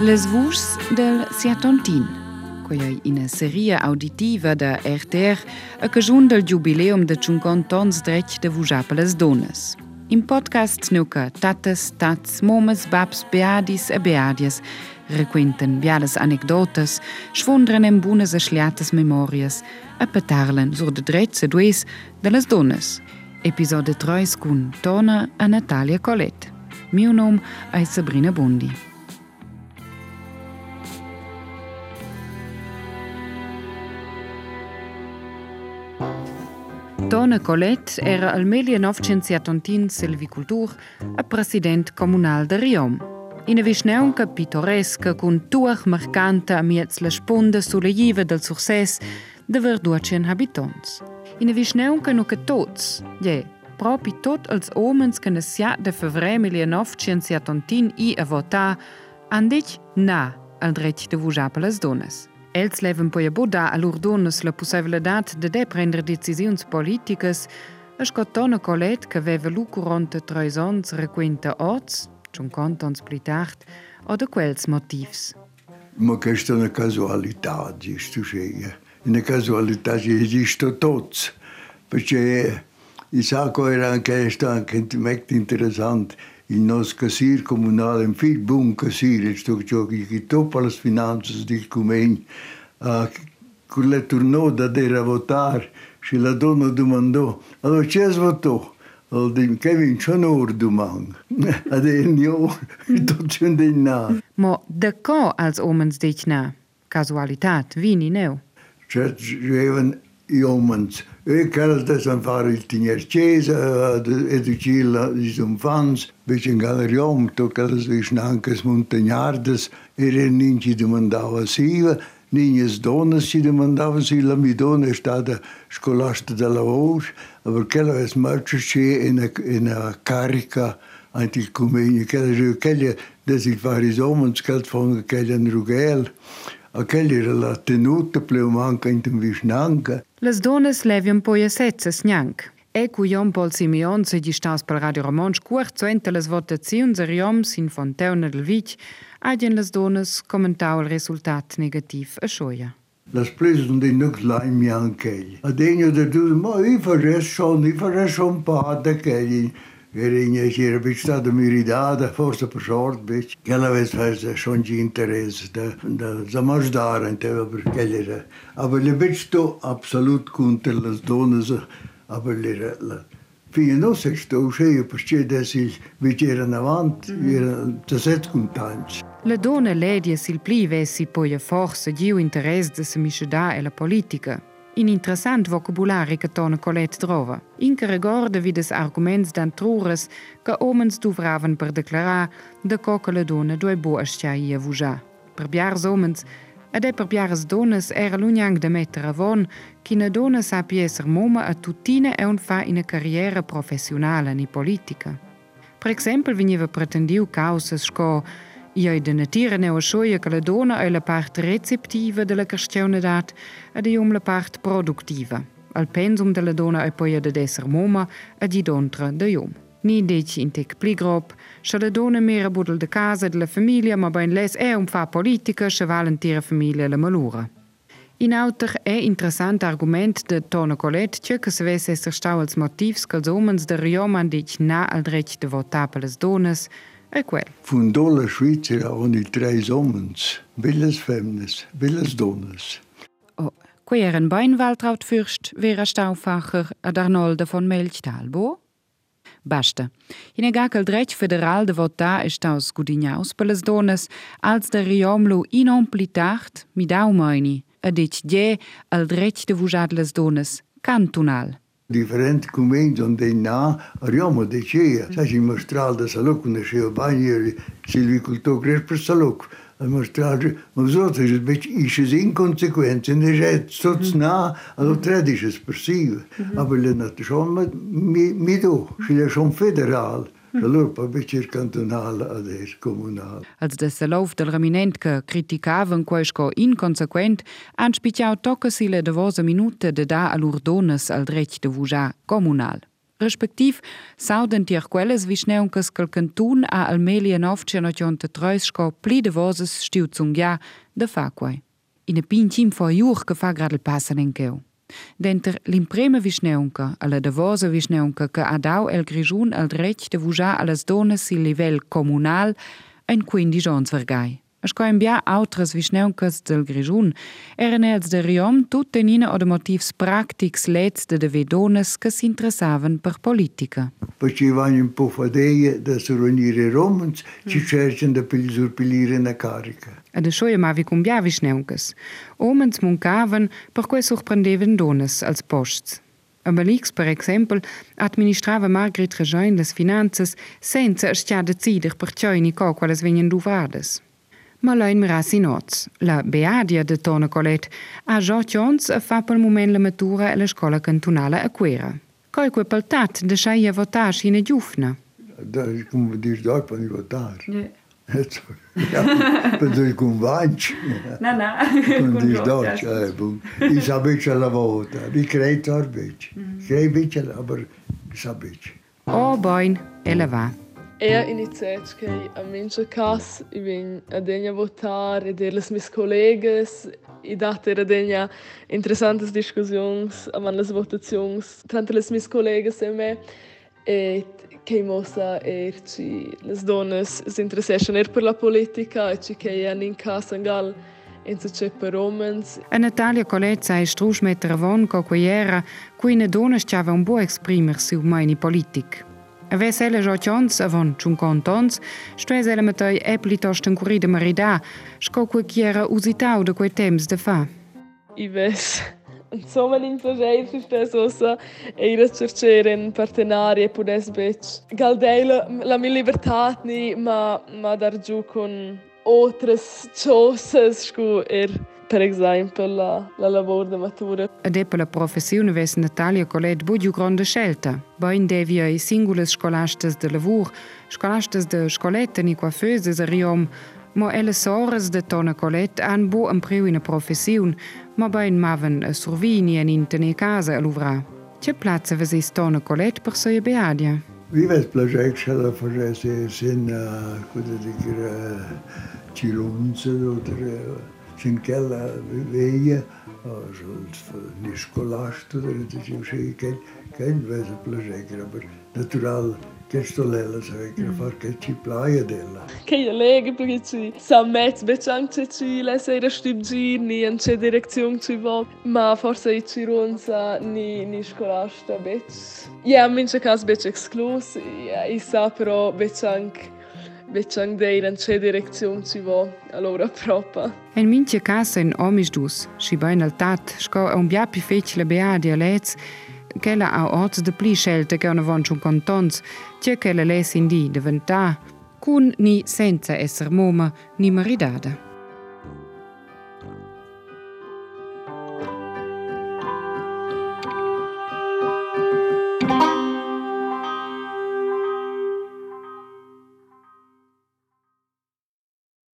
Les Vugs del Siatontin, quella è una serie auditiva da RTR a cagiun del jubileum de 50 ans dretg de Vuja per les dones. In podcast nuca tatas, tats, momes, babs, beadis e beadias requenten biales anecdotas, schwundren en bunas e schliatas memorias e petarlen sur de drets e dues de les dones. Episode 3 Tona a Natalia Colette. Meu nome als Sabrina Bundi. Tone Colette era al 1917 silvicultur a president comunal de Riom. Ina vischnaunca pittoresca cun tuach marcanta amiez la sponda sulle del succes de 200 habitants. In a visneunca no che tots, je, propi tot als omens che nesiat de fevre 1970 i a votar, han dit na al dret de vujar per les dones. Els leven poi a boda a lur donas la possibilitat de de prendre decisiuns politicas, a scottona colet che veva lu curante treis ans requenta oz, cinquanta ans pli tard, o de quels motivs. Ma questa è una casualità, giusto c'è. Che esiste tots, perché il sacco era anche, anche molto interessante. il nostro casir comunale è un figlio buon casir, sto giochi che dopo le finanze del comune, uh, con le tornò da dire a votare, se la donna domandò, allora c'è votato? Allora dico, che vince un'ora domani. Adesso io, tutto c'è un na. Ma da co als omens dic na? Casualitat, vini neu? Church-driven humans. Eu quero desenvolver o dinheiro chesa, educila os infantes, bicho em galerião, tocalas os nancas montanhardas, ele nem te demandava siva, nem as donas te demandavam se lá me dona estada escolaste da laúde, mas aquela vez marcha che em a carica anticomênia, aquela eu queria desenvolver os homens, que eles foram aquele rugel, aquelli la tenuta pleu manca in tum visnanca. Las donas levian poi a setzes gnanc. E cu iom Paul Simeon se gistas per Radio Romansch cuort zu ente las votazions er iom sin Fontaune del Vic agien las donas commentau il resultat negativ a schoia. Las presas non dei nux laim jan kelli. Adegno de dus, ma i fares schon, i fares schon pa da kelli. Verinja hier bin stato miridada, forse per sort, bitch. Quella vez faz schon di interesse da da zamajdar ante per quelle. Aber le bitch to absolut contro las donas, aber le la Fine no se sto uscendo perché adesso vi c'erano avanti, erano 17 contanti. Le donne ledie sil pli vessi poi a forza giu interesse de se misceda e la politica. In interessant vocabulari che tona Colette trova. Inke regorde vi des arguments dan trures che omens duvraven per declarar de coca le donne due bo ascia ia vuja. Per biars omens ed è per biaras donas era l'uniang de mettere avon che una donna sapi esser moma a tuttine e un fa in carriera professionale ni politica. Per esempio veniva pretendiu causas sco Я идентифициране ошоје een е лепарт рецептива de ла кршчеунедат, en de јом лепарт productieve. Al pensum de la dona e de desser moma e di dontre de jom. Niet dit in tec pligrop, se la dona mera budel de casa de la maar ma ben les e om fa politica se valentira famiglia le malura. In auter e interessant argument de Tone colet, che se vesse stau als motivs che els de Rioman dic na al de votar dones, E quel. Fundò la Svizzera con i tre uomini, villas femmes, villas donnes. Oh, qui era un bein Waltraud-Fürst, Vera Stauffacher ad Arnolde von Melchtalbo? Basta. In egakel dretg federal de votà ist aus Gudignaus per les dones, als der riomlo inomplitart mi mit meini, a dit je al dretg de vujat les dones, cantonal. diferent cum ei, unde na, riomă de ceea, și așa măștral de saloc, unde și eu bani, silvicultor greș pe saloc. Măștral, mă zotă, și deci și zi inconsecuențe, deja soț mhm. na, alo tredice spărsivă. Mhm. Apoi le nătășon, mi do, și le șon federal. Lupabicir cantunala ad es comunal. Als de Salov del Raminent che criticavan quaisco inconsequent, han spiciau toccasile de vosa minute de da a l'urdones al dretg de vujar comunal. Respektiv sauden tier quelles vischneuncas quel cantun a almelia novce nocionte treusco pli de voses stiuzungia de faquai. In a pinchim fo iur che fa grad il passan en cheu. denter l'impreme vischneunka, alla devosa vischneunka, che ha dau el grigion al drecht de vujar alles dones il livell comunal, ein quindi jons vergai. Ech koem bia autres wie schneunëstel Griun, Ernels der Riom tut tenine o de motivs practics letste de vedones che s'interessavan per politica. Facevano un po' fadeie da surunire romans, mm. ci cercano da usurpilire na carica. Ed això ja mavi cum biavi schneunques. Omens muncaven per quae surprendeven dones als posts. Aber Lix, per exempel, administrava Margret Rejoin les finances senza estiar decidir per cioi ni co quales venien duvrades. Më lojnë mira si nocë, lë beadje dhe tonë kolet, a gjo qonës fa për mumen lë mëtura e lë shkolla këntunale e kuera. Kaj ku pëltat, dësha i e votash i në gjufna? Da, këmë dish dojë për po një votash. Ja, po për të këmë vanqë. Na, na. Këmë dish dojë që e bu. I sa bëqë e la vota, i krej tërë bëqë. Mhm. Krej bëqë e la bërë sa bëqë. O, bojnë, e lëva. Iniziat che a mincha cas i vin a degna votar e der les mis colleges i dat era degna interessantes discussions aman les votazions tant les mis colleges e me e che mosa er ci les donnes si interessession er per la politica e ci che an in cas angal in se c'è per romans. A Natalia Colezza e strusch metter avon co queiera cui ne donas c'ava un buo exprimer su maini politic. Wesele żociąc, won czunkontąc, sztueze lemetoj epli toszczyn kuride marida, szkokły kiera uzitał do kwe tems de fa. I wes. Në co me një të rejë të shtes ose e i rëtë qërqerin për të narje për nësë bëq. Galdejlë, la mi libertatni ma, ma dargju kun otërës qosës shku irë per esempio la, la lavoro de matura. Ed e per la professione ves Natalia Colet bugiu grande scelta. Bain devia i singules scolastes de lavur, scolastes de scolette ni coiffeuses a riom, ma elle sores de tona Colet han bu un priu in a professiun, ma bain maven a survini en in tene casa a luvra. Ce platza vesis tona Colet per soia beadia? Vive plăcea că la făcea sin cum de dire cirunță, dotre sin quella veia, ni scolasto, diceva che che che invece plăcea, aber natural che sto lella sai che far che ci plaia della. Che io leggo perché ci sa met becanche ci le sei da stibgir ni in che direzione ci va, ma forse i ci ronza ni ni scolasta bec. Ja, mince cas bec exclus, ja, i sa però becanche Becang deir in che direzione ci va, allora proprio. En minche casa in omisdus, si bain al tat, sco un bia pi fecile beadia lez, che la a orts de pli scelte che una von schon contons, che che la les in di diventa, cun ni senza esser moma ni maridada.